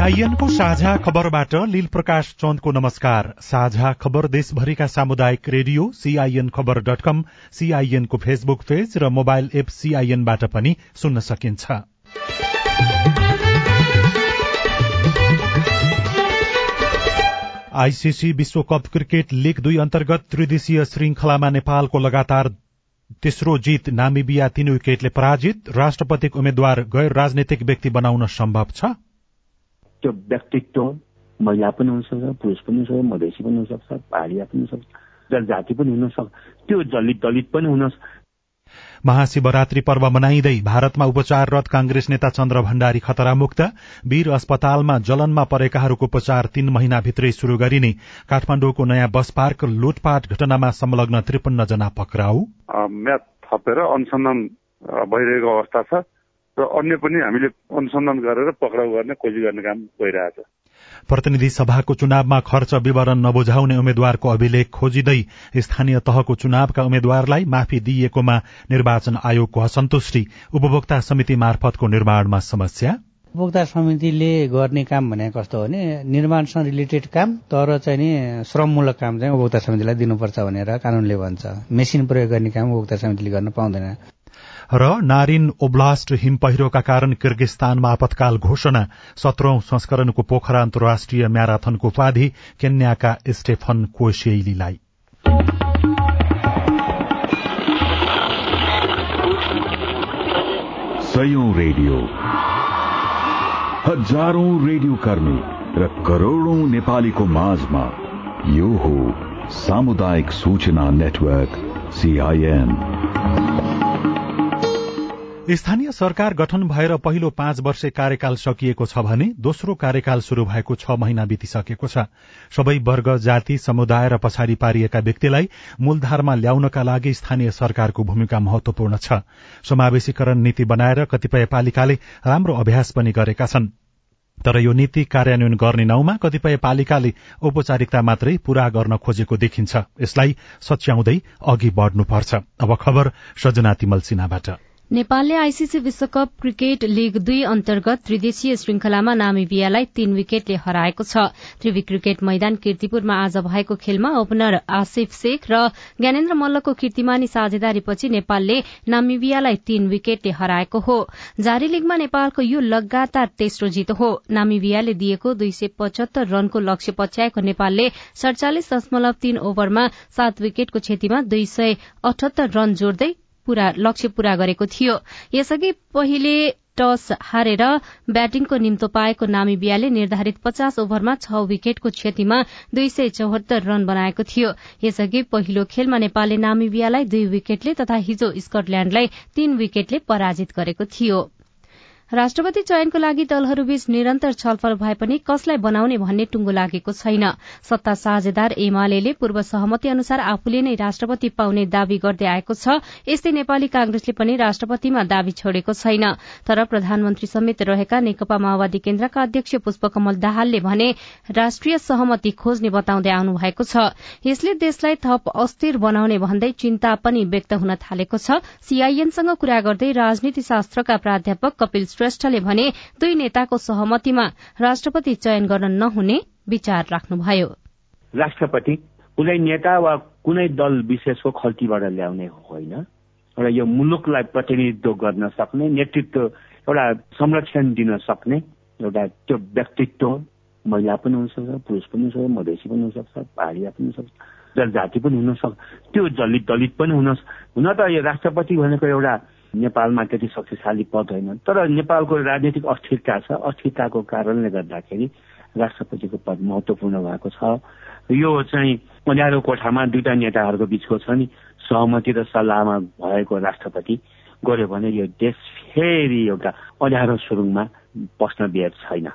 सीआईएनको साझा खबरबाट लील प्रकाश चन्दको नमस्कार। साझा खबर देशभरिका सामुदायिक रेडियो सीआईएन खबर डट कम सीआईएनको फेसबुक पेज र मोबाइल एप सीआईएनबाट पनि सुन्न सकिन्छ। आईसीसी विश्वकप क्रिकेट लीग दुई अन्तर्गत त्रिदेशीय श्रृंखलामा नेपालको लगातार तेस्रो जीत नामिबिया तीन विकेटले पराजित। राष्ट्रपतिको उम्मेद्वार गैर राजनैतिक व्यक्ति बनाउन सम्भव छ। त्यो व्यक्तित्व महिला पनि हुनसक्छ पुरुष पनि हुनसक्छ मधेसी पनि हुनसक्छ पहाडिया पनि हुनसक्छ जनजाति पनि हुनसक्छ। त्यो दलित दलित पनि हुन महाशिवरात्रि पर्व मनाइँदै भारतमा उपचाररत कांग्रेस नेता चन्द्र भण्डारी खतरामुक्त। वीर अस्पतालमा जलनमा परेकाहरूको उपचार तीन महिनाभित्रै शुरू गरिने काठमाडौँको नयाँ बस पार्क लुटपाट घटनामा संलग्न त्रिपन्न जना पक्राउ म्याथ थपेर अनुसन्धान भइरहेको अवस्था छ। र अन्य पनि हामीले अनुसन्धान गरेर पक्राउ गर्ने खोजी गर्ने काम भइरहेछ। प्रतिनिधि सभाको चुनावमा खर्च विवरण नबुझाउने उम्मेद्वारको अभिलेख खोजिँदै स्थानीय तहको चुनावका उम्मेद्वारलाई माफी दिइएकोमा निर्वाचन आयोगको असन्तुष्टि उपभोक्ता समिति मार्फतको निर्माणमा समस्या? उपभोक्ता समितिले गर्ने काम भनेको कस्तो भने निर्माणसँग रिलेटेड काम तर चाहिँ नि श्रममूलक काम चाहिँ उपभोक्ता समितिलाई दिनुपर्छ भनेर कानूनले भन्छ। मेसिन प्रयोग गर्ने काम उपभोक्ता समितिले गर्न पाउँदैन। र नारिन ओब्लास्ट हिम पहिरोका कारण किर्गिस्तानमा आपतकाल घोषणा। सत्रौं संस्करणको पोखरा अन्तर्राष्ट्रिय म्याराथनको उपाधि केन्याका स्टेफन कोसेलीलाई रेडियो। हजारौं रेडियो कर्मी र करोड़ौं नेपालीको माझमा यो हो सामुदायिक सूचना नेटवर्क सीआईएन स्थानीय सरकार गठन भएर पहिलो पाँच वर्ष कार्यकाल सकिएको छ भने दोस्रो कार्यकाल शुरू भएको छ महिना बितिसकेको छ। सबै वर्ग जाति समुदाय र पछाडि पारिएका व्यक्तिलाई मूलधारमा ल्याउनका लागि स्थानीय सरकारको भूमिका महत्वपूर्ण छ। समावेशीकरण नीति बनाएर कतिपय पालिकाले राम्रो अभ्यास पनि गरेका छन्। तर यो नीति कार्यान्वयन गर्ने नाउँमा कतिपय पालिकाले औपचारिकता मात्रै पूरा गर्न खोजेको देखिन्छ। यसलाई सच्याउँदै अघि बढ़नुपर्छ। अब खबर सजना तिमल नेपालले आईसीसी विश्वकप क्रिकेट लीग दुई अन्तर्गत त्रिदेशीय श्रृंखलामा नामिबियालाई तीन विकेटले हराएको छ। त्रिवी क्रिकेट मैदान किर्तिपुरमा आज भएको खेलमा ओपनर आसिफ शेख र ज्ञानेन्द्र मल्लको कीर्तिमानी साझेदारीपछि नेपालले नामिबियालाई तीन विकेटले हराएको हो। जारी लीगमा नेपालको यो लगातार तेस्रो जित हो। नामिबियाले दिएको दुई सय पचहत्तर रनको लक्ष्य पछ्याएको नेपालले सड़चालिस दशमलव तीन ओभरमा सात विकेटको क्षतिमा दुई सय अठहत्तर रन जोड्दै लक्ष्य पूरा गरेको थियो। यसअघि पहिले टस हारेर ब्याटिङको निम्तो पाएको नामिबियाले निर्धारित पचास ओभरमा छ विकेटको क्षतिमा दुई सय चौहत्तर रन बनाएको थियो। यसअघि पहिलो खेलमा नेपालले नामिबियालाई दुई विकेटले तथा हिजो स्कटल्याण्डलाई तीन विकेटले पराजित गरेको थियो। राष्ट्रपति चयनको लागि दलहरूबीच निरन्तर छलफल भए पनि कसलाई बनाउने भन्ने टुंगो लागेको छैन। सत्ता साझेदार एमाले पूर्व सहमति अनुसार आफूले नै राष्ट्रपति पाउने दावी गर्दै आएको छ। यस्तै नेपाली कांग्रेसले पनि राष्ट्रपतिमा दावी छोडेको छैन। तर प्रधानमन्त्री समेत रहेका नेकपा माओवादी केन्द्रका अध्यक्ष पुष्पकमल दाहालले भने राष्ट्रिय सहमति खोज्ने बताउँदै आउनु भएको छ। यसले देशलाई थप अस्थिर बनाउने भन्दै चिन्ता पनि व्यक्त हुन थालेको छ। सीआईएनसँग कुरा गर्दै राजनीति शास्त्रका प्राध्यापक कपिल श्रेष्ठले भने दुई नेताको सहमतिमा राष्ट्रपति चयन गर्न नहुने विचार राख्नुभयो। राष्ट्रपति कुनै नेता वा कुनै दल विशेषको खल्तीबाट ल्याउने होइन? एउटा यो मुलुकलाई प्रतिनिधित्व गर्न सक्ने नेतृत्व एउटा संरक्षण दिन सक्ने एउटा त्यो व्यक्तित्व महिला पनि हुनसक्छ पुरुष पनि हुनसक्छ मधेसी पनि हुनसक्छ पहाडिया पनि हुनसक्छ जनजाति पनि हुनसक्छ त्यो दलित दलित पनि हुन हुन त यो राष्ट्रपति भनेको एउटा नेपालमा त्यति शक्तिशाली पद होइन। तर नेपालको राजनीतिक अस्थिरता छ। अस्थिरताको कारणले गर्दाखेरि राष्ट्रपतिको पद महत्वपूर्ण भएको छ। यो चाहिँ अँध्यारो कोठामा दुईटा नेताहरूको बिचको छ नि सहमति र सल्लाहमा भएको राष्ट्रपति गर्यो भने यो देश फेरि एउटा अँध्यारो सुरुङमा पस्न दिएर छैन।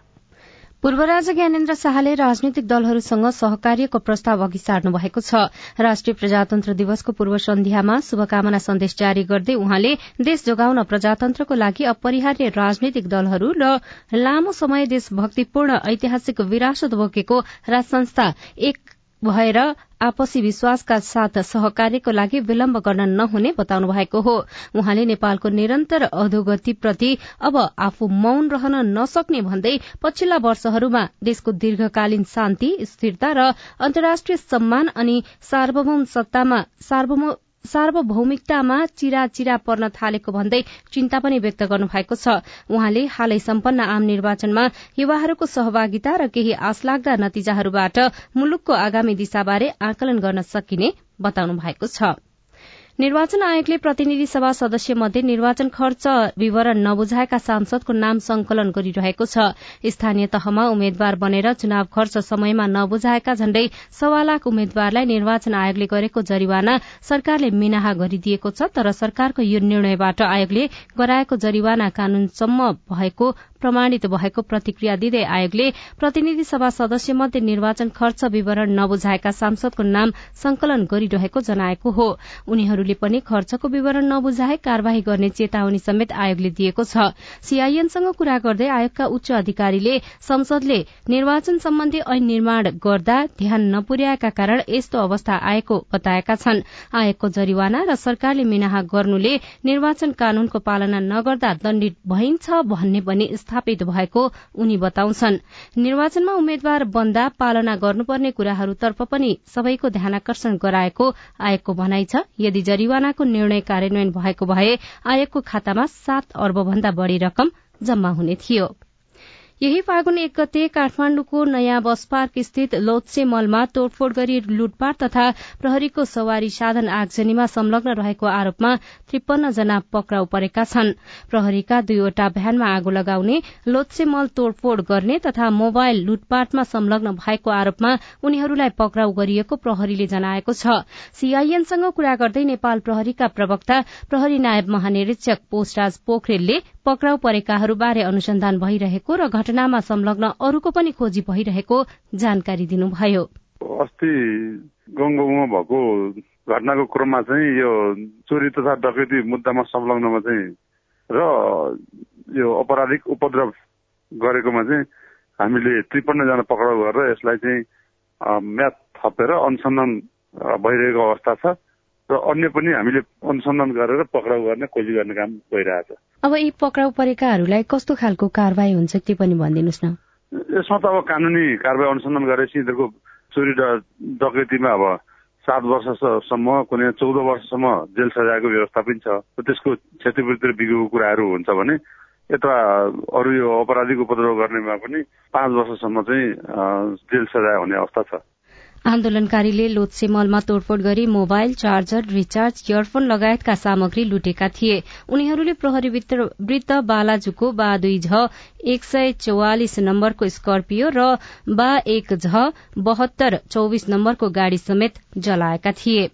पूर्व राजा ज्ञानेन्द्र शाहले राजनीतिक दलहरूसँग सहकार्यको प्रस्ताव अघि सार्नु भएको छ। राष्ट्रिय प्रजातन्त्र दिवसको पूर्व सन्ध्यामा शुभकामना सन्देश जारी गर्दै उहाँले देश जोगाउन प्रजातन्त्रको लागि अपरिहार्य राजनीतिक दलहरू र लामो समय देशभक्तिपूर्ण ऐतिहासिक विरासत बोकेको राज संस्था एक भएर आपसी विश्वासका साथ सहकार्यको लागि विलम्ब गर्न नहुने बताउनु भएको हो। उहाँले नेपालको निरन्तर अधोगतिप्रति अब आफू मौन रहन नसक्ने भन्दै पछिल्ला वर्षहरूमा देशको दीर्घकालीन शान्ति स्थिरता र अन्तर्राष्ट्रिय सम्मान अनि सार्वभौम सत्तामा सार्वभौमिकतामा चिरा चिरा पर्न थालेको भन्दै चिन्ता पनि व्यक्त गर्नु भएको छ। उहाँले हालै सम्पन्न आम निर्वाचनमा युवाहरूको सहभागिता र केही आशलाग्दा नतिजाहरूबाट मुलुकको आगामी दिशाबारे आकलन गर्न सकिने बताउनु भएको छ। निर्वाचन आयोगले प्रतिनिधि सभा सदस्य मध्ये निर्वाचन खर्च विवरण नबुझाएका सांसदको नाम संकलन गरिरहेको छ। स्थानीय तहमा उम्मेद्वार बनेर चुनाव खर्च समयमा नबुझाएका झण्डै सवा लाख उम्मेद्वारलाई निर्वाचन आयोगले गरेको जरिवाना सरकारले मिनाहा गरिदिएको छ तर सरकारको यो निर्णयबाट आयोगले गराएको जरिवाना कानूनसम्म भएको प्रमाणित भएको प्रतिक्रिया दिँदै आयोगले प्रतिनिधि सभा सदस्य मध्ये निर्वाचन खर्च विवरण नबुझाएका सांसदको नाम संकलन गरिरहेको जनाएको हो। उनीहरूले पनि खर्चको विवरण नबुझाए कार्यवाही गर्ने चेतावनी समेत आयोगले दिएको छ। सीआईएनसँग कुरा गर्दै आयोगका उच्च अधिकारीले संसदले निर्वाचन सम्बन्धी ऐन निर्माण गर्दा ध्यान नपुर्याएका कारण यस्तो अवस्था आएको बताएका छन्। आयोगको जरिवाना र सरकारले मिनाहा गर्नुले निर्वाचन कानूनको पालना नगर्दा दण्डित भइन्छ भन्ने पनि स्थापित भएको उनी बताउँछन्। निर्वाचनमा उम्मेद्वार बन्दा पालना गर्नुपर्ने कुराहरूतर्फ पनि सबैको ध्यानकर्षण गराएको आयोगको भनाइ छ। यदि जरिवानाको निर्णय कार्यान्वयन भएको भए आयोगको खातामा सात अर्ब भन्दा बढ़ी रकम जम्मा हुने थियो। यही फागुन एक गते काठमाण्डुको नयाँ बस पार्क स्थित लोत्से मलमा तोड़फोड़ गरी लुटपाट तथा प्रहरीको सवारी साधन आगजनीमा संलग्न रहेको आरोपमा त्रिपन्न जना पक्राउ परेका छन्। प्रहरीका दुईवटा भ्यानमा आगो लगाउने लोत्से मल तोड़फोड़ गर्ने तथा मोबाइल लुटपाटमा संलग्न भएको आरोपमा उनीहरूलाई पक्राउ गरिएको प्रहरीले जनाएको छ। सीआईएनसँग कुरा गर्दै नेपाल प्रहरीका प्रवक्ता प्रहरी नायब महानिरीक्षक पोस्टराज पोखरेलले पक्राउ परेकाहरूबारे अनुसन्धान भइरहेको र घटनामा संलग्न अरूको पनि खोजी भइरहेको जानकारी दिनुभयो। अस्ति गङ्गोमा भएको घटनाको क्रममा चाहिँ यो चोरी तथा डकैती मुद्दामा संलग्नमा चाहिँ र यो अपराधिक उपद्रव गरेकोमा चाहिँ हामीले त्रिपन्नजना पक्राउ गरेर यसलाई चाहिँ म्याथ थपेर अनुसन्धान भइरहेको अवस्था छ। र अन्य पनि हामीले अनुसन्धान गरेर पक्राउ गर्ने खोजी गर्ने काम भइरहेछ। अब यी पक्राउ परेकाहरूलाई कस्तो खालको कारवाही हुन्छ त्यो पनि भनिदिनुहोस् न। यसमा त अब कानुनी कारवाही अनुसन्धान गरेपछि यिनीहरूको चोरी डकैतीमा अब सात वर्षसम्म कुनै चौध वर्षसम्म जेल सजायको व्यवस्था पनि छ। त्यसको क्षतिपूर्ति बिगेको कुराहरू हुन्छ भने यता अरू यो अपराधिक उपद्रव गर्नेमा पनि पाँच वर्षसम्म चाहिँ जेल सजाय हुने अवस्था छ। आन्दोलनकारीले लोत्से मलमा तोड़फोड़ गरी मोबाइल चार्जर रिचार्ज इयरफोन लगायतका सामग्री लुटेका थिए। उनीहरूले प्रहरी वृत्त बालाजुको बा दुई झ एक सय चौवालिस नम्बरको स्कर्पियो र बा एक झ बहत्तर चौविस नम्बरको गाड़ी समेत जलाएका थिए।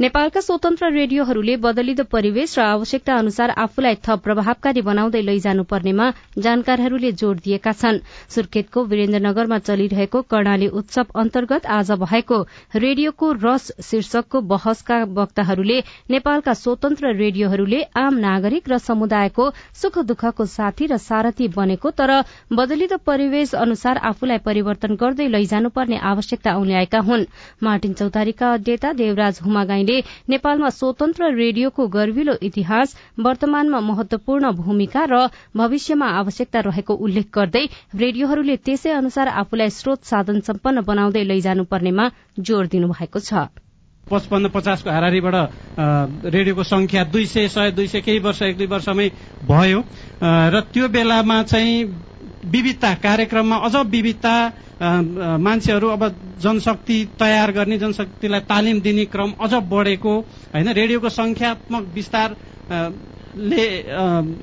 नेपालका स्वतन्त्र रेडियोहरूले बदलिदो परिवेश र आवश्यकता अनुसार आफूलाई थप प्रभावकारी बनाउँदै लैजानुपर्नेमा जानकारहरूले जोड़ दिएका छन्। सुर्खेतको वीरेन्द्रनगरमा चलिरहेको कर्णाली उत्सव अन्तर्गत आज भएको रेडियोको रस शीर्षकको बहसका वक्ताहरूले नेपालका स्वतन्त्र रेडियोहरूले आम नागरिक र समुदायको सुख दुःखको साथी र सारथी बनेको तर बदलिदो परिवेश अनुसार आफूलाई परिवर्तन गर्दै लैजानुपर्ने आवश्यकता औल्याएका हुन्। मार्टिन चौतारीका अध्येता देवराज हुमागाईले नेपालमा स्वतन्त्र रेडियोको गर्विलो इतिहास वर्तमानमा महत्वपूर्ण भूमिका र भविष्यमा आवश्यकता रहेको उल्लेख गर्दै रेडियोहरूले त्यसै अनुसार आफूलाई स्रोत साधन सम्पन्न बनाउँदै लैजानुपर्नेमा जोड़ दिनुभएको छ। पचपन्न पचासको हारारीबाट रेडियोको संख्या दुई सय सय दुई सय केही वर्ष एक दुई वर्षमै भयो। र त्यो बेलामा चाहिँ विविधता कार्यक्रममा अझ विविधता मान्छेहरू अब जनशक्ति तयार गर्ने जनशक्तिलाई तालिम दिने क्रम अझ बढेको होइन रेडियोको संख्यात्मक विस्तार ले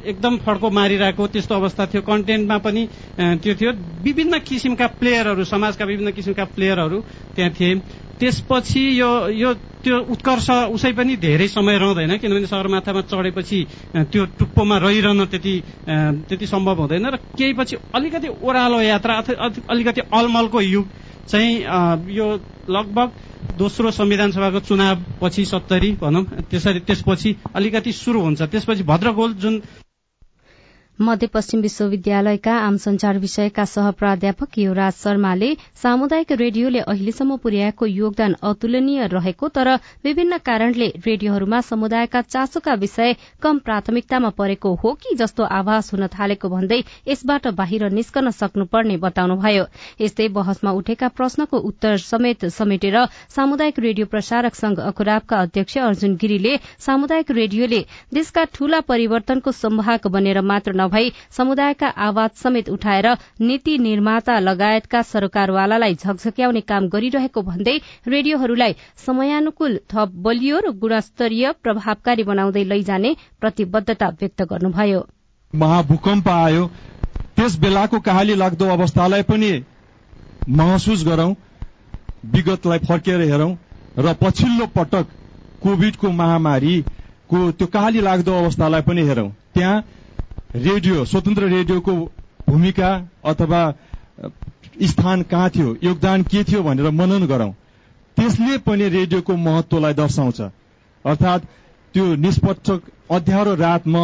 एकदम फड्को मारिरहेको त्यस्तो अवस्था थियो। कन्टेन्टमा पनि त्यो थियो। विभिन्न किसिमका प्लेयरहरू समाजका विभिन्न किसिमका प्लेयरहरू त्यहाँ थिए। त्यसपछि यो यो त्यो उत्कर्ष उसै पनि धेरै समय रहँदैन किनभने सगरमाथामा चढेपछि त्यो टुप्पोमा रहिरहन त्यति त्यति सम्भव हुँदैन र केही पछि अलिकति ओह्रालो यात्रा अलिकति अलमलको युग चाहिँ यो लगभग दोस्रो संविधान सभाको चुनाव पछि सत्तरी भनौँ त्यसरी त्यसपछि अलिकति सुरु हुन्छ। त्यसपछि भद्रगोल जुन मध्यपश्चिम विश्वविद्यालयका आम संचार विषयका सह प्राध्यापक युवराज शर्माले सामुदायिक रेडियोले अहिलेसम्म पुर्याएको योगदान अतुलनीय रहेको तर विभिन्न कारणले रेडियोहरूमा समुदायका चासोका विषय कम प्राथमिकतामा परेको हो कि जस्तो आभास हुन थालेको भन्दै यसबाट बाहिर निस्कन सक्नुपर्ने बताउनुभयो। यस्तै बहसमा उठेका प्रश्नको उत्तर समेत समेटेर सामुदायिक रेडियो प्रसारक संघ अखुराबका अध्यक्ष अर्जुन गिरीले सामुदायिक रेडियोले देशका ठूला परिवर्तनको संवाहक बनेर मात्र नभई समुदायका आवाज समेत उठाएर नीति निर्माता लगायतका सरकारवालालाई झकझक्याउने काम गरिरहेको भन्दै रेडियोहरूलाई समयानुकूल थप बलियो र गुणस्तरीय प्रभावकारी बनाउँदै लैजाने प्रतिबद्धता व्यक्त गर्नुभयो। महाभूकम्प आयो। त्यस बेलाको कहाली लाग्दो अवस्थालाई पनि महसुस गरौं विगतलाई फर्केर हेरौं र पछिल्लो पटक कोविडको महामारीको त्यो कहाली लाग्दो अवस्थालाई पनि हेरौं। त्यहाँ रेडियो स्वतन्त्र रेडियोको भूमिका अथवा स्थान कहाँ थियो योगदान के थियो भनेर मनन गरौं। त्यसले पनि रेडियोको महत्वलाई दर्शाउँछ। अर्थात् त्यो निष्पक्ष अध्यारो रातमा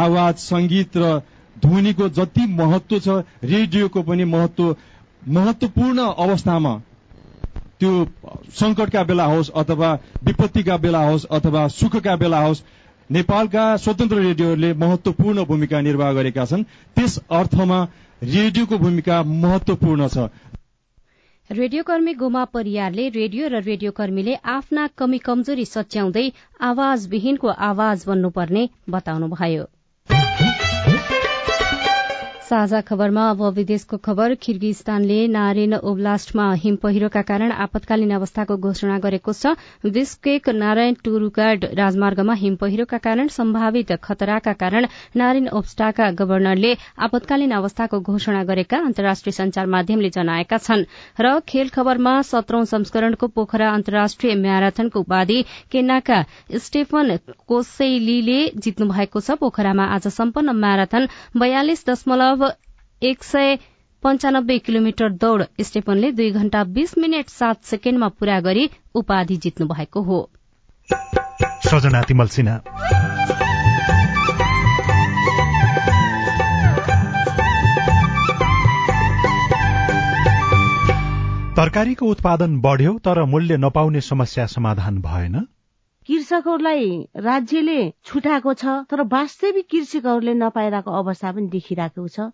आवाज संगीत र ध्वनिको जति महत्व छ रेडियोको पनि महत्व महत्वपूर्ण अवस्थामा त्यो संकटका बेला होस् अथवा विपत्तिका बेला होस् अथवा सुखका बेला होस् नेपालका स्वतन्त्र रेडियोले महत्वपूर्ण भूमिका निर्वाह गरेका छन्। त्यस अर्थमा रेडियोको भूमिका महत्वपूर्ण छ। रेडियोकर्मी गोमा परियारले रेडियो र रेडियोकर्मीले आफ्ना कमी कमजोरी सच्याउँदै आवाजविहीनको आवाज बन्नुपर्ने बताउनुभयो। साझा खबरमा अब विदेशको खबर। किर्गिस्तानले नारेन ओब्लास्टमा हिम पहिरोका कारण आपतकालीन अवस्थाको घोषणा गरेको छ। बिस्केक नारायण टुरुगाड राजमार्गमा हिम पहिरोका कारण सम्भावित खतराका कारण नारेन ओब्स्टाका गवर्नरले आपतकालीन अवस्थाको घोषणा गरेका अन्तर्राष्ट्रिय संचार माध्यमले जनाएका छन्। र खेल खबरमा सत्रौं संस्करणको पोखरा अन्तर्राष्ट्रिय म्याराथनको उपाधि केन्याका स्टेफन कोसेलीले जित्नु भएको छ। पोखरामा आज सम्पन्न म्याराथन बयालिस दशमलव एक सय पञ्चानब्बे किलोमिटर दौड़ स्टेफनले दुई घण्टा बीस मिनट सात सेकेण्डमा पूरा गरी उपाधि जित्नु भएको हो। तरकारीको उत्पादन बढ़्यो तर मूल्य नपाउने समस्या समाधान भएन। कृषकहरूलाई राज्यले छुटाएको छ तर वास्तविक कृषकहरूले नपाइरहेको अवस्था पनि देखिरहेको छ।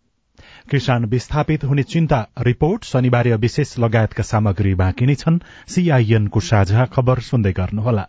किसान विस्थापित हुने चिन्ता रिपोर्ट शनिबार विशेष लगायतका सामग्री बाँकी नै छन्। सीआईएनको साझा खबर सुन्दै गर्नुहोला।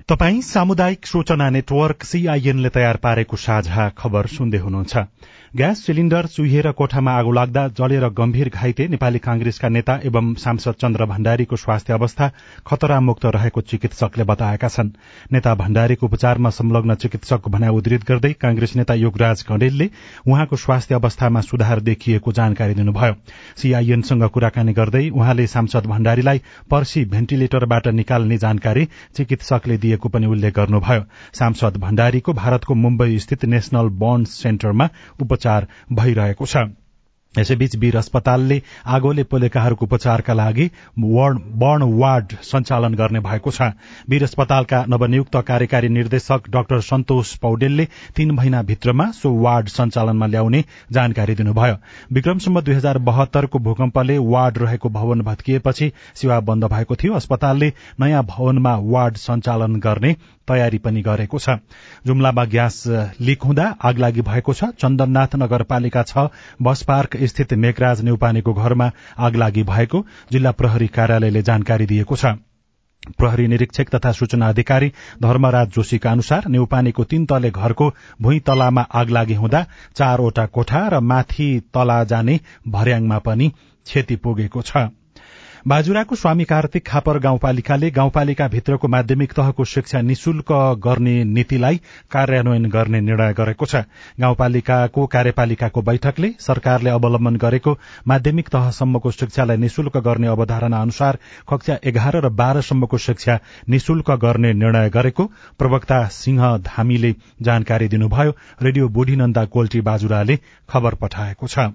तपाई सामुदायिक सूचना नेटवर्क सीआईएनले तयार पारेको साझा खबर सुन्दै हुनुहुन्छ। ग्यास सिलिण्डर चुहिएर कोठामा आगो लाग्दा जलेर गम्भीर घाइते नेपाली कांग्रेसका नेता एवं सांसद चन्द्र भण्डारीको स्वास्थ्य अवस्था खतरामुक्त रहेको चिकित्सकले बताएका छन्। नेता भण्डारीको उपचारमा संलग्न चिकित्सकको भनाइ उद्धृत गर्दै कांग्रेस नेता योगराज कणेलले उहाँको स्वास्थ्य अवस्थामा सुधार देखिएको जानकारी दिनुभयो। सीआईएनसँग कुराकानी गर्दै उहाँले सांसद भण्डारीलाई पर्सी भेन्टिलेटरबाट निकाल्ने जानकारी चिकित्सकले दिएको पनि उल्लेख गर्नुभयो। सांसद भण्डारीको भारतको मुम्बई स्थित नेशनल बर्न सेन्टरमा उपचार भइरहेको छ। यसैबीच वीर अस्पतालले आगोले पोलेकाहरूको उपचारका लागि बर्न वार्ड सञ्चालन गर्ने भएको छ। वीर अस्पतालका नवनियुक्त कार्यकारी निर्देशक डाक्टर सन्तोष पौडेलले तीन महिनाभित्रमा सो वार्ड सञ्चालनमा ल्याउने जानकारी दिनुभयो। विक्रमसम्म दुई हजार बहत्तरको भूकम्पले वार्ड रहेको भवन भत्किएपछि सेवा बन्द भएको थियो। अस्पतालले नयाँ भवनमा वार्ड सञ्चालन गर्ने तयारी पनि गरेको छ। जुम्लामा ग्यास लिक हुँदा आगलागी भएको छ। चन्दननाथ नगरपालिका छ। बस पार्क स्थित मेघराज नेउपानेको घरमा आगलागी भएको जिल्ला प्रहरी कार्यालयले जानकारी दिएको छ। प्रहरी निरीक्षक तथा सूचना अधिकारी धर्मराज जोशीका अनुसार नेउपानेको तीन तले घरको भुइँ तलामा आगलागी हुँदा चारवटा कोठा र माथि तला जाने भर्याङमा पनि क्षति पुगेको छ। बाजुराको स्वामी कार्तिक खापर गाउँपालिकाले गाउँपालिका भित्रको माध्यमिक तहको शिक्षा निशुल्क गर्ने नीतिलाई कार्यान्वयन गर्ने निर्णय गरेको छ। गाउँपालिकाको कार्यपालिकाको बैठकले सरकारले अवलम्बन गरेको माध्यमिक तहसम्मको शिक्षालाई निशुल्क गर्ने अवधारणा अनुसार कक्षा एघार र बाह्रसम्मको शिक्षा निशुल्क गर्ने निर्णय गरेको प्रवक्ता सिंह धामीले जानकारी दिनुभयो। रेडियो बुढीनन्दा कोल्टी बाजुराले खबर पठाएको छ।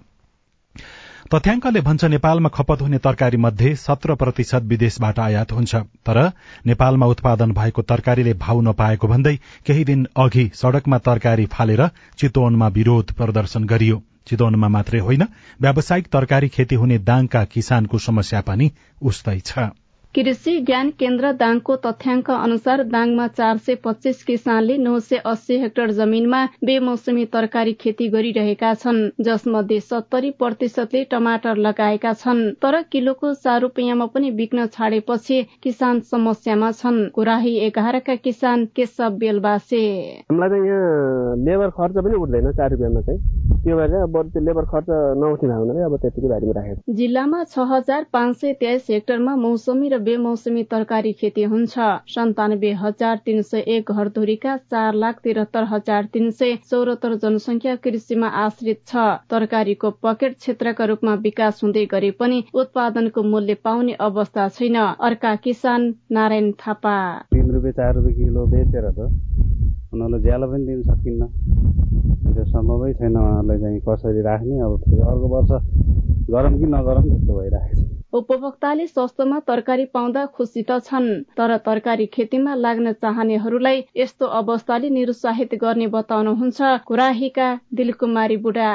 तथ्याङ्कले भन्छ नेपालमा खपत हुने तरकारी मध्ये सत्र प्रतिशत विदेशबाट आयात हुन्छ। तर नेपालमा उत्पादन भएको तरकारीले भाव नपाएको भन्दै केही दिन अघि सड़कमा तरकारी फालेर चितवनमा विरोध प्रदर्शन गरियो। चितवनमा मात्रै होइन व्यावसायिक तरकारी खेती हुने दाङका किसानको समस्या पनि उस्तै छ। कृषि ज्ञान केन्द्र दाङको तथ्याङ्क अनुसार दाङमा चार सय पच्चीस किसानले नौ सय अस्सी हेक्टर जमीनमा बेमौसमी तरकारी खेती गरिरहेका छन् जसमध्ये सत्तरी प्रतिशतले टमाटर लगाएका छन्। तर किलोको चार रुपियाँमा पनि बिक्न छाडेपछि किसान समस्यामा छन्। कुराही एघारका किसान केशव बेलबासे। हामीलाई चाहिँ यहाँ लेबर खर्च पनि उठ्दैन चार रुपियाँमा चाहिँ। त्यो भएर अब त्यो लेबर खर्च नउठ्ने भावनाले अब त्यतिकै बारीमा राखेको। जिल्लामा छ हजार पाँच सय तेइस हेक्टरमा मौसमी र बेमौसमी तरकारी खेती हुन्छ। सन्तानब्बे हजार तीन सय एक घरधुरीका चार लाख तिहत्तर हजार तीन सय चौरात्तर जनसंख्या कृषिमा आश्रित छ। तरकारीको पकेट क्षेत्रका रूपमा विकास हुँदै गरे पनि उत्पादनको मूल्य पाउने अवस्था छैन। अर्का किसान नारायण थापा। तिन रुपियाँ चार रुपियाँ किलो बेचेर त उनीहरूलाई ज्याला पनि दिन सकिन्न। त्यो सम्भवै छैन उहाँहरूलाई चाहिँ कसरी राख्ने। अब फेरि अर्को वर्ष गरम कि नगरम त्यस्तो भइरहेको छ उपभोक्ताले सस्तोमा तरकारी पाउँदा खुसी त छन् तर तरकारी खेतीमा लाग्न चाहनेहरूलाई यस्तो अवस्थाले निरुत्साहित गर्ने बताउनुहुन्छ कुराहीका दिलकुमारी बुढा।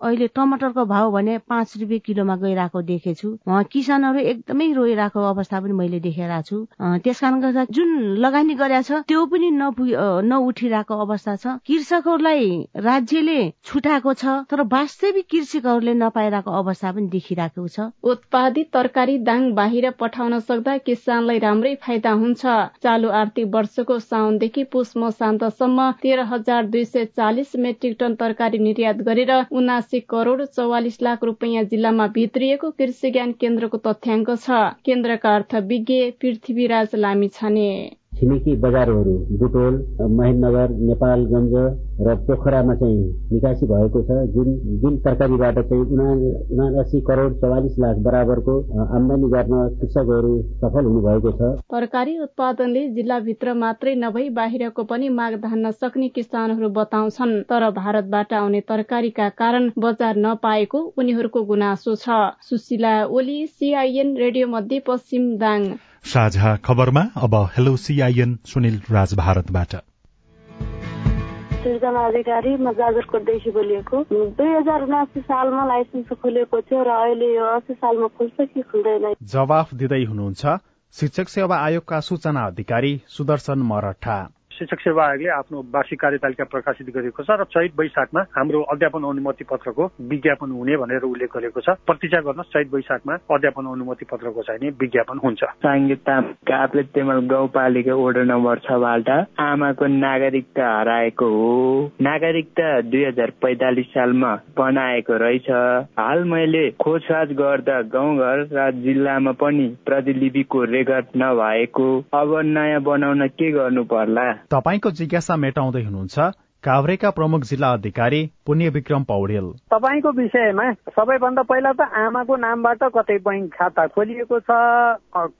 अहिले टमाटरको भाव भने पाँच रुपियाँ किलोमा गइरहेको देखेछु। किसानहरू एकदमै रोइरहेको अवस्था पनि मैले देखेर छु। त्यस कारणले गर्दा जुन लगानी गरेका छ त्यो पनि नउठिरहेको अवस्था छ। कृषकहरूलाई राज्यले छुटाएको छ तर वास्तविक कृषकहरूले नपाइरहेको अवस्था पनि देखिरहेको छ। उत्पादित तरकारी दाङ बाहिर पठाउन सक्दा किसानलाई राम्रै फाइदा हुन्छ। चालु आर्थिक वर्षको साउनदेखि पुष मसान्तसम्म तेह्र हजार दुई सय चालिस मेट्रिक टन तरकारी निर्यात गरेर उनासी अस्सी करोड़ चौवालिस लाख रुपियाँ जिल्लामा भित्रिएको कृषि ज्ञान केन्द्रको तथ्याङ्क छ। केन्द्रका अर्थविज्ञ पृथ्वीराज लामी छाने। छिमेकी बजारहरू बुटोल महेन्द्रनगर नेपालगञ्ज र पोखरामा चाहिँ निकासी भएको छ। जुन जुन तरकारीबाट चाहिँ उनासी करोड चौवालिस लाख बराबरको आमदानी गर्न कृषकहरू सफल हुनुभएको छ। तरकारी उत्पादनले जिल्लाभित्र मात्रै नभई बाहिरको पनि माग धान्न सक्ने किसानहरू बताउँछन्। तर भारतबाट आउने तरकारीका कारण बजार नपाएको उनीहरूको गुनासो छ। सुशीला ओली सीआईएन रेडियो मध्य पश्चिम दाङ। साझा खबरमा अब हेलो सीआईएन सुनिल राज भारतबाट सृजना अधिकारी म जाजरकोटदेखि बोलिएको। दुई हजार उनासी सालमा लाइसेन्स खोलेको थियो र अहिले यो अस्सी सालमा खुल्छ कि खुल्दैन? जवाफ दिँदै हुनुहुन्छ शिक्षक सेवा आयोगका सूचना अधिकारी सुदर्शन मरठा। शिक्षक सेवा आयोगले आफ्नो वार्षिक कार्यतालिका प्रकाशित गरेको छ र चैत वैशाखमा हाम्रो अध्यापन अनुमति पत्रको विज्ञापन हुने भनेर उल्लेख गरेको छ। प्रतीक्षा गर्न चैत वैशाखमा अध्यापन अनुमति पत्रको चाहिँ विज्ञापन हुन्छ। गाउँपालिका वडा नम्बर छबाट आमाको नागरिकता हराएको हो। नागरिकता दुई हजार पैतालिस सालमा बनाएको रहेछ। हाल मैले खोजखाज गर्दा गाउँघर र जिल्लामा पनि प्रतिलिपिको रेकर्ड नभएको। अब नयाँ बनाउन के गर्नु पर्ला? तपाईँको जिज्ञासा मेटाउँदै हुनुहुन्छ। काभ्रेका प्रमुख जिल्ला अधिकारी पुण्य विक्रम पौडेल। तपाईँको विषयमा सबैभन्दा पहिला त आमाको नामबाट कतै बैङ्क खाता खोलिएको छ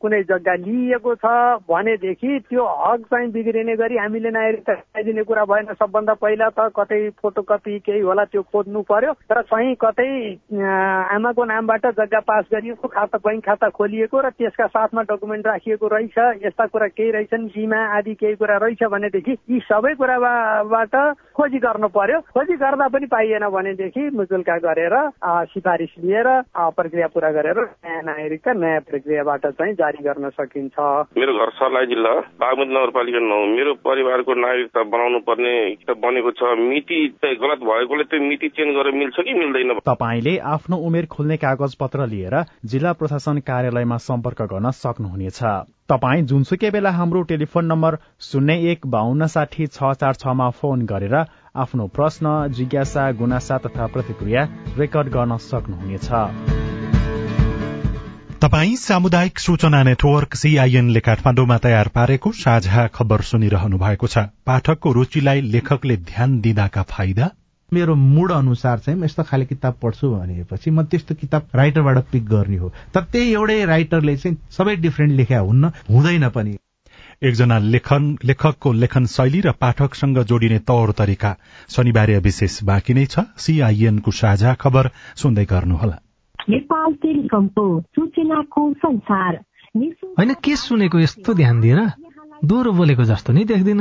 कुनै जग्गा लिइएको छ भनेदेखि त्यो हक चाहिँ बिग्रिने गरी हामीले नागरिकता दिने कुरा भएन। सबभन्दा पहिला त कतै फोटोकपी केही होला त्यो खोज्नु पर्यो। तर कहीँ कतै आमाको नामबाट जग्गा पास गरिएको खाता बैङ्क खाता खोलिएको र त्यसका साथमा डकुमेन्ट राखिएको रहेछ। यस्ता कुरा केही रहेछन् बिमा आदि केही कुरा रहेछ भनेदेखि यी सबै कुराबाट खोजी गर्नु पर्यो। खोजी गर्दा पनि पाइएन भनेदेखि मुजुल्का गरेर सिफारिस लिएर प्रक्रिया पुरा गरेर नयाँ नागरिकता नयाँ प्रक्रियाबाट चाहिँ जारी गर्न सकिन्छ। मेरो घर सर्लाही जिल्ला बागमती नगरपालिका नौ मेरो परिवारको नागरिकता बनाउनु पर्ने बनेको छ। मिति गलत भएकोले त्यो मिति चेन्ज गरेर मिल्छ कि मिल्दैन? तपाईँले आफ्नो उमेर खोल्ने कागज पत्र लिएर जिल्ला प्रशासन कार्यालयमा सम्पर्क गर्न सक्नुहुनेछ। तपाईँ जुनसुकै बेला हाम्रो टेलिफोन नम्बर शून्य एक बाहन्न साठी छ चार छमा फोन गरेर आफ्नो प्रश्न जिज्ञासा गुनासा तथा प्रतिक्रिया रेकर्ड गर्न सक्नुहुनेछ। तपाई सामुदायिक सूचना नेटवर्क सीआईएनले काठमाडौँमा तयार पारेको साझा खबर सुनिरहनु भएको छ। पाठकको रूचिलाई लेखकले ध्यान दिँदाका फाइदा मेरो मूड अनुसार चाहिँ म यस्तो खाले किताब पढ्छु भनेपछि म त्यस्तो किताब राइटरबाट पिक गर्ने हो। तर त्यही एउटै राइटरले चाहिँ सबै डिफ्रेन्ट लेख्या हुन्न हुँदैन पनि। एकजना लेखन लेखकको लेखन शैली र पाठकसँग जोडिने तौर तरिका शनिबार विशेष बाँकी नै छ। सीआईएनको साझा खबर सुन्दै गर्नुहोला। नेपाल टेलिकमको सूचनाको संसार। होइन के सुनेको यस्तो ध्यान दिएर दोहोरो बोलेको जस्तो नै देख्दिन।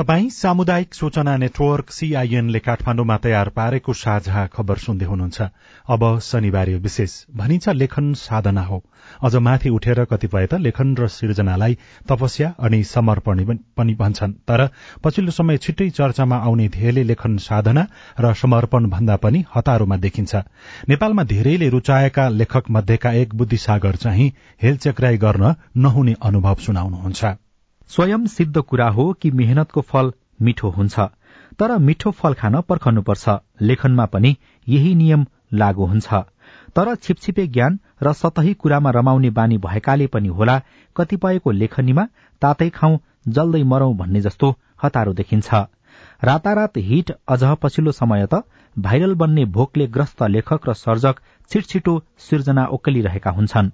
तपाई सामुदायिक सूचना नेटवर्क सीआईएनले काठमाडौँमा तयार पारेको साझा खबर सुन्दै हुनुहुन्छ। अब शनिबार विशेष भनिन्छ लेखन साधना हो। अझ माथि उठेर कतिपय त लेखन र सिर्जनालाई तपस्या अनि समर्पण पनि भन्छन्। तर पछिल्लो समय छिट्टै चर्चामा आउने धेरैले लेखन साधना र समर्पण भन्दा पनि हतारोमा देखिन्छ। नेपालमा धेरैले रुचाएका लेखक मध्येका एक बुद्धिसागर चाहिँ हेलचेक्राई गर्न नहुने अनुभव सुनाउनुहुन्छ। स्वयं सिद्ध कुरा हो कि मेहनतको फल मिठो हुन्छ तर मिठो फल खान पर्खनुपर्छ। लेखनमा पनि यही नियम लागू हुन्छ। तर छिपछिपे ज्ञान र सतही कुरामा रमाउने बानी भएकाले पनि होला कतिपयको लेखनीमा तातै खाउँ जल्दै मरौं भन्ने जस्तो हतारो देखिन्छ। रातारात हिट अझ पछिल्लो समय त भाइरल बन्ने भोकले ग्रस्त लेखक र सर्जक छिटछिटो सिर्जना ओक्लिरहेका हुन्छन्।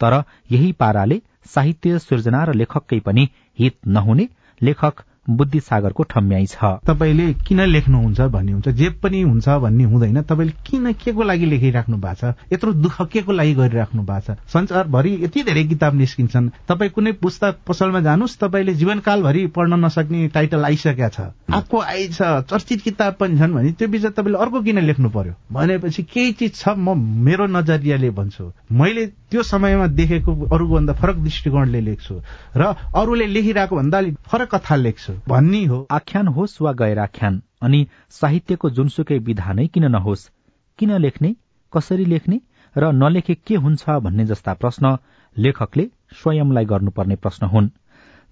तर यही पाराले साहित्य सिर्जना र लेखककै पनि हित नहुने लेखक बुद्धिसागरको ठम्याइ छ। तपाईँले किन लेख्नुहुन्छ भन्ने हुन्छ। जे पनि हुन्छ भन्ने हुँदैन। तपाईँले किन के को लागि लेखिराख्नु भएको छ? यत्रो दुःख के को लागि गरिराख्नु भएको छ? संसारभरि यति धेरै किताब निस्किन्छन्। तपाईँ कुनै पुस्तक पसलमा जानुहोस्। तपाईँले जीवनकालभरि पढ्न नसक्ने टाइटल आइसकेका छ। आएको आइछ। चर्चित किताब पनि छन् भने त्यो बिच तपाईँले अर्को किन लेख्नु पर्यो? भनेपछि केही चिज छ। म मेरो नजरियाले भन्छु। मैले त्यो समयमा देखेको अरूभन्दा फरक दृष्टिकोणले लेख्छु। र अरूले लेखिरहेको भन्दा फरक कथा लेख्छु। भन्ने हो आख्यान होस् वा गैर आख्यान अनि साहित्यको जुनसुकै विधा नै किन नहोस्? किन लेख्ने? कसरी लेख्ने? र नलेखे के हुन्छ भन्ने जस्ता प्रश्न लेखकले स्वयंलाई गर्नुपर्ने प्रश्न हुन्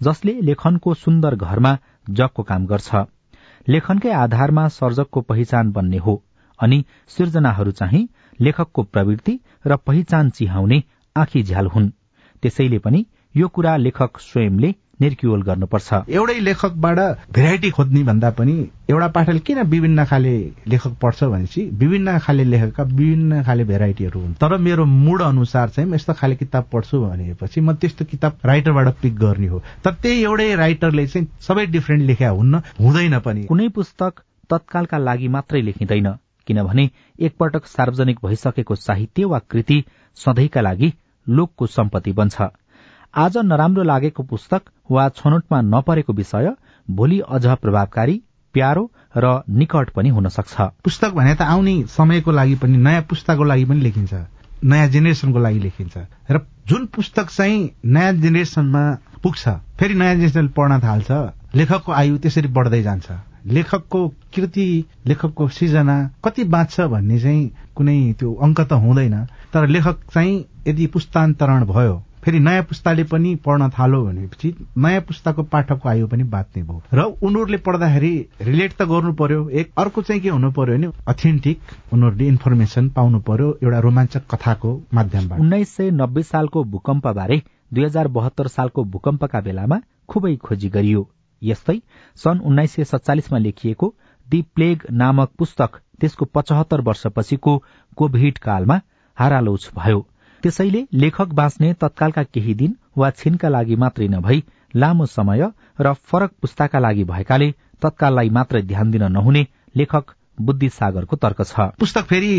जसले लेखनको सुन्दर घरमा जगको काम गर्छ। लेखनकै आधारमा सर्जकको पहिचान बन्ने हो अनि सिर्जनाहरू चाहिँ लेखकको प्रवृत्ति र पहिचान चिहाउने आँखी झ्याल हुन्। त्यसैले पनि यो कुरा लेखक स्वयंले निर्क्युल गर्नुपर्छ। एउटै लेखकबाट भेराइटी खोज्ने भन्दा पनि एउटा पाठकले किन विभिन्न खाले लेखक पढ्छ भनेपछि विभिन्न खाले लेखकका विभिन्न खाले भेराइटीहरू हुन्। तर मेरो मूड अनुसार चाहिँ म यस्तो खाले किताब पढ्छु भनेपछि म त्यस्तो किताब राइटरबाट पिक गर्ने हो। तर त्यही एउटै राइटरले चाहिँ सबै डिफ्रेन्ट लेख्या हुन्न हुँदैन पनि। कुनै पुस्तक तत्कालका लागि मात्रै लेखिँदैन किनभने एकपटक सार्वजनिक भइसकेको साहित्य वा कृति सधैँका लागि लोकको सम्पत्ति बन्छ। आज नराम्रो लागेको पुस्तक वा छनौटमा नपरेको विषय भोलि अझ प्रभावकारी प्यारो र निकट पनि हुन सक्छ। पुस्तक भने त आउने समयको लागि पनि नयाँ पुस्ताको लागि पनि लेखिन्छ। नयाँ जेनेरेसनको लागि लेखिन्छ। र जुन पुस्तक चाहिँ नयाँ जेनेरेसनमा पुग्छ फेरि नयाँ जेनेरेसन पढ्न थाल्छ लेखकको आयु त्यसरी बढ्दै जान्छ। लेखकको कृति लेखकको सिर्जना कति बाँच्छ भन्ने चाहिँ कुनै त्यो अङ्क त हुँदैन तर लेखक चाहिँ यदि पुस्तान्तरण भयो फेरि नयाँ पुस्ताले पनि पढ्न थालो भनेपछि नयाँ पुस्ताको पाठकको आयु पनि बाँच्ने भयो। र उनीहरूले पढ्दाखेरि रिलेट त गर्नु पर्यो एक अर्को चाहिँ के हुनु पर्यो भने अथेन्टिक उनीहरूले इन्फर्मेसन पाउनु पर्यो एउटा रोमाञ्चक कथाको माध्यमबाट। उन्नाइस सय नब्बे सालको भूकम्पबारे दुई हजार बहत्तर सालको भूकम्पका बेलामा खुबै खोजी गरियो। यस्तै सन् उन्नाइस सय सत्तालिसमा लेखिएको दि प्लेग नामक पुस्तक त्यसको पचहत्तर वर्षपछिको कोभिड कालमा हारालोच भयो। त्यसैले लेखक बाँच्ने तत्कालका केही दिन वा छिनका लागि मात्रै नभई लामो समय र फरक पुस्ताका लागि भएकाले तत्काललाई मात्रै ध्यान दिन नहुने लेखक बुद्धिसागरको तर्क छ। पुस्तक फेरि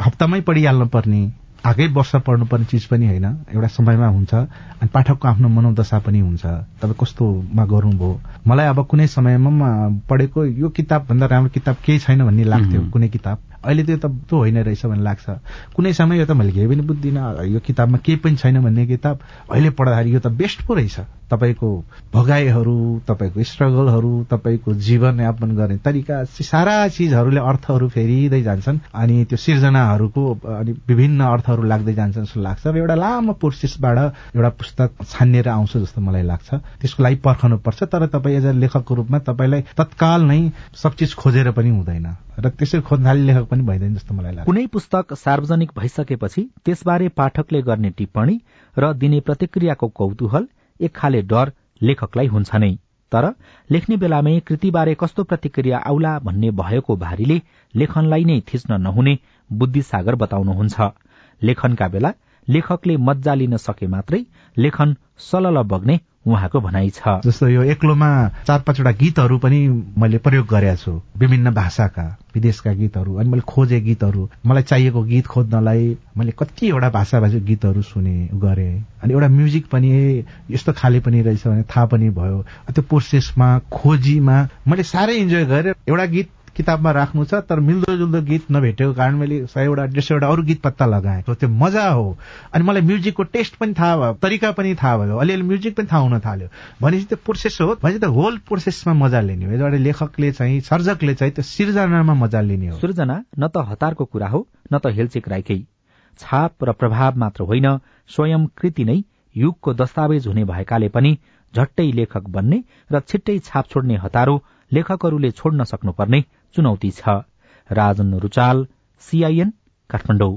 हप्तामै पढिहाल्नु पर्ने आगै वर्ष पढ्नुपर्ने चिज पनि होइन। एउटा समयमा हुन्छ अनि पाठकको आफ्नो मनोदशा पनि हुन्छ। तपाईँ कस्तोमा गर्नुभयो। मलाई अब कुनै समयमा पढेको यो किताब भन्दा राम्रो किताब केही छैन भन्ने लाग्थ्यो कुनै किताब। अहिले त्यो त त्यो होइन रहेछ भन्ने लाग्छ। कुनै समय यो त मैले केही पनि बुझ्दिनँ। यो किताबमा केही पनि छैन भन्ने किताब अहिले पढ्दाखेरि यो त बेस्ट पो रहेछ। तपाईँको भगाइहरू तपाईँको स्ट्रगलहरू तपाईँको जीवनयापन गर्ने तरिका सारा चिजहरूले अर्थहरू फेरिँदै जान्छन् अनि त्यो सिर्जनाहरूको अनि विभिन्न अर्थहरू लाग्दै जान्छन् जस्तो लाग्छ। र एउटा लामो प्रोसेसबाट एउटा पुस्तक छानिएर आउँछ जस्तो मलाई लाग्छ। त्यसको लागि पर्खनुपर्छ तर तपाईँ एज अ लेखकको रूपमा तपाईँलाई तत्काल नै सब चिज खोजेर पनि हुँदैन। र त्यसरी खोज्नाले लेखक पनि भइँदैन जस्तो मलाई लाग्छ। कुनै पुस्तक सार्वजनिक भइसकेपछि त्यसबारे पाठकले गर्ने टिप्पणी र दिने प्रतिक्रियाको कौतूहल एक खाले डर लेखकलाई हुन्छ नै। तर लेख्ने बेलामै कृतिबारे कस्तो प्रतिक्रिया आउला भन्ने भएको भारीले लेखनलाई नै थिच्न नहुने बुद्धिसागर बताउनुहुन्छ। लेखनका बेला लेखकले मज्जा लिन सके मात्रै लेखन सलल बग्ने उहाँको भनाइ छ। जस्तो यो एक्लोमा चार पाँचवटा गीतहरू पनि मैले प्रयोग गरेका छु। विभिन्न भाषाका विदेशका गीतहरू अनि मैले खोजे गीतहरू मलाई चाहिएको गीत खोज्नलाई मैले कतिवटा भाषा भाषी गीतहरू सुने गरे। अनि एउटा म्युजिक पनि यस्तो खाले पनि रहेछ भने थाहा पनि भयो। त्यो प्रोसेसमा खोजीमा मैले साह्रै इन्जोय गरेँ। एउटा गीत किताबमा राख्नु छ तर मिल्दो जुल्दो गीत नभेटेको कारण मैले सयवटा डेढ सयवटा अरू गीत पत्ता लगाएँ। त्यो मजा हो। अनि मलाई म्युजिकको टेस्ट पनि थाहा भयो तरिका पनि थाहा भयो। अलिअलि म्युजिक पनि थाहा हुन थाल्यो। भनेपछि त्यो प्रोसेस हो। भनेपछि त होल प्रोसेसमा मजा लिने हो। एउटा लेखकले चाहिँ सर्जकले चाहिँ त्यो सिर्जनामा मजा लिने हो। सृजना न त हतारको कुरा हो न त हेलचेक राइकै छाप र प्रभाव मात्र होइन स्वयं कृति नै युगको दस्तावेज हुने भएकाले पनि झट्टै लेखक बन्ने र छिट्टै छाप छोड्ने हतारो लेखकहरूले छोड्न सक्नुपर्ने चुनौती छ। राजन रुचाल सीआईएन काठमाडौँ।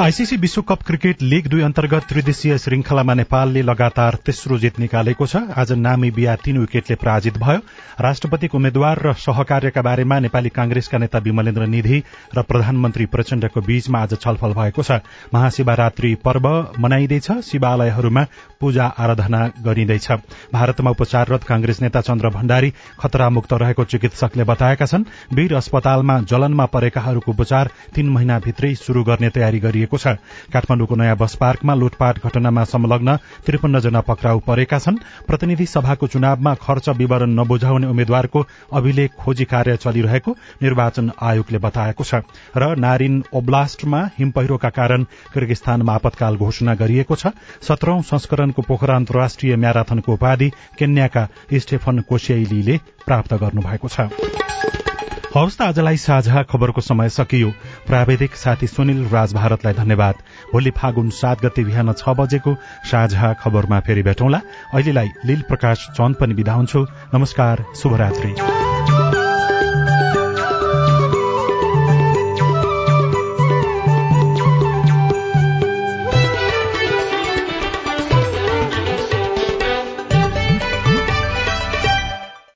आईसीसी विश्वकप क्रिकेट लीग दुई अन्तर्गत त्रिदेशीय श्रृंखलामा नेपालले लगातार तेस्रो जित निकालेको छ। आज नामी बिहा तीन विकेटले पराजित भयो। राष्ट्रपतिको उम्मेद्वार र सहकार्यका बारेमा नेपाली कांग्रेसका नेता विमलेन्द्र निधि र प्रधानमन्त्री प्रचण्डको बीचमा आज छलफल भएको छ। महाशिवरात्रि पर्व मनाइँदैछ। शिवालयहरूमा पूजा आराधना गरिँदैछ। भारतमा उपचाररत कांग्रेस नेता चन्द्र भण्डारी खतरामुक्त रहेको चिकित्सकले बताएका छन्। वीर अस्पतालमा जलनमा परेकाहरूको उपचार तीन महिनाभित्रै शुरू गर्ने तयारी गरिएको गरिएको छ। काठमाडौँको नयाँ बस पार्कमा लुटपाट घटनामा संलग्न त्रिपन्न जना पक्राउ परेका छन्। प्रतिनिधि सभाको चुनावमा खर्च विवरण नबुझाउने उम्मेद्वारको अभिलेख खोजी कार्य चलिरहेको निर्वाचन आयोगले बताएको छ र नारिन ओब्लास्टमा हिम पहिरोका कारण किर्गिस्तानमा आपतकाल घोषणा गरिएको छ। सत्रौं संस्करणको पोखरा अन्तर्राष्ट्रिय म्याराथनको उपाधि केन्याका स्टेफन कोसेलीले प्राप्त गर्नुभएको छ। हवस् त आजलाई साझा खबरको समय सकियो। प्राविधिक साथी सुनिल राज भारतलाई धन्यवाद। भोलि फागुन सात गते बिहान छ बजेको साझा खबरमा फेरि भेटौँला। अहिलेलाई लील प्रकाश चन्द पनि बिदा हुन्छु। नमस्कार शुभरात्री।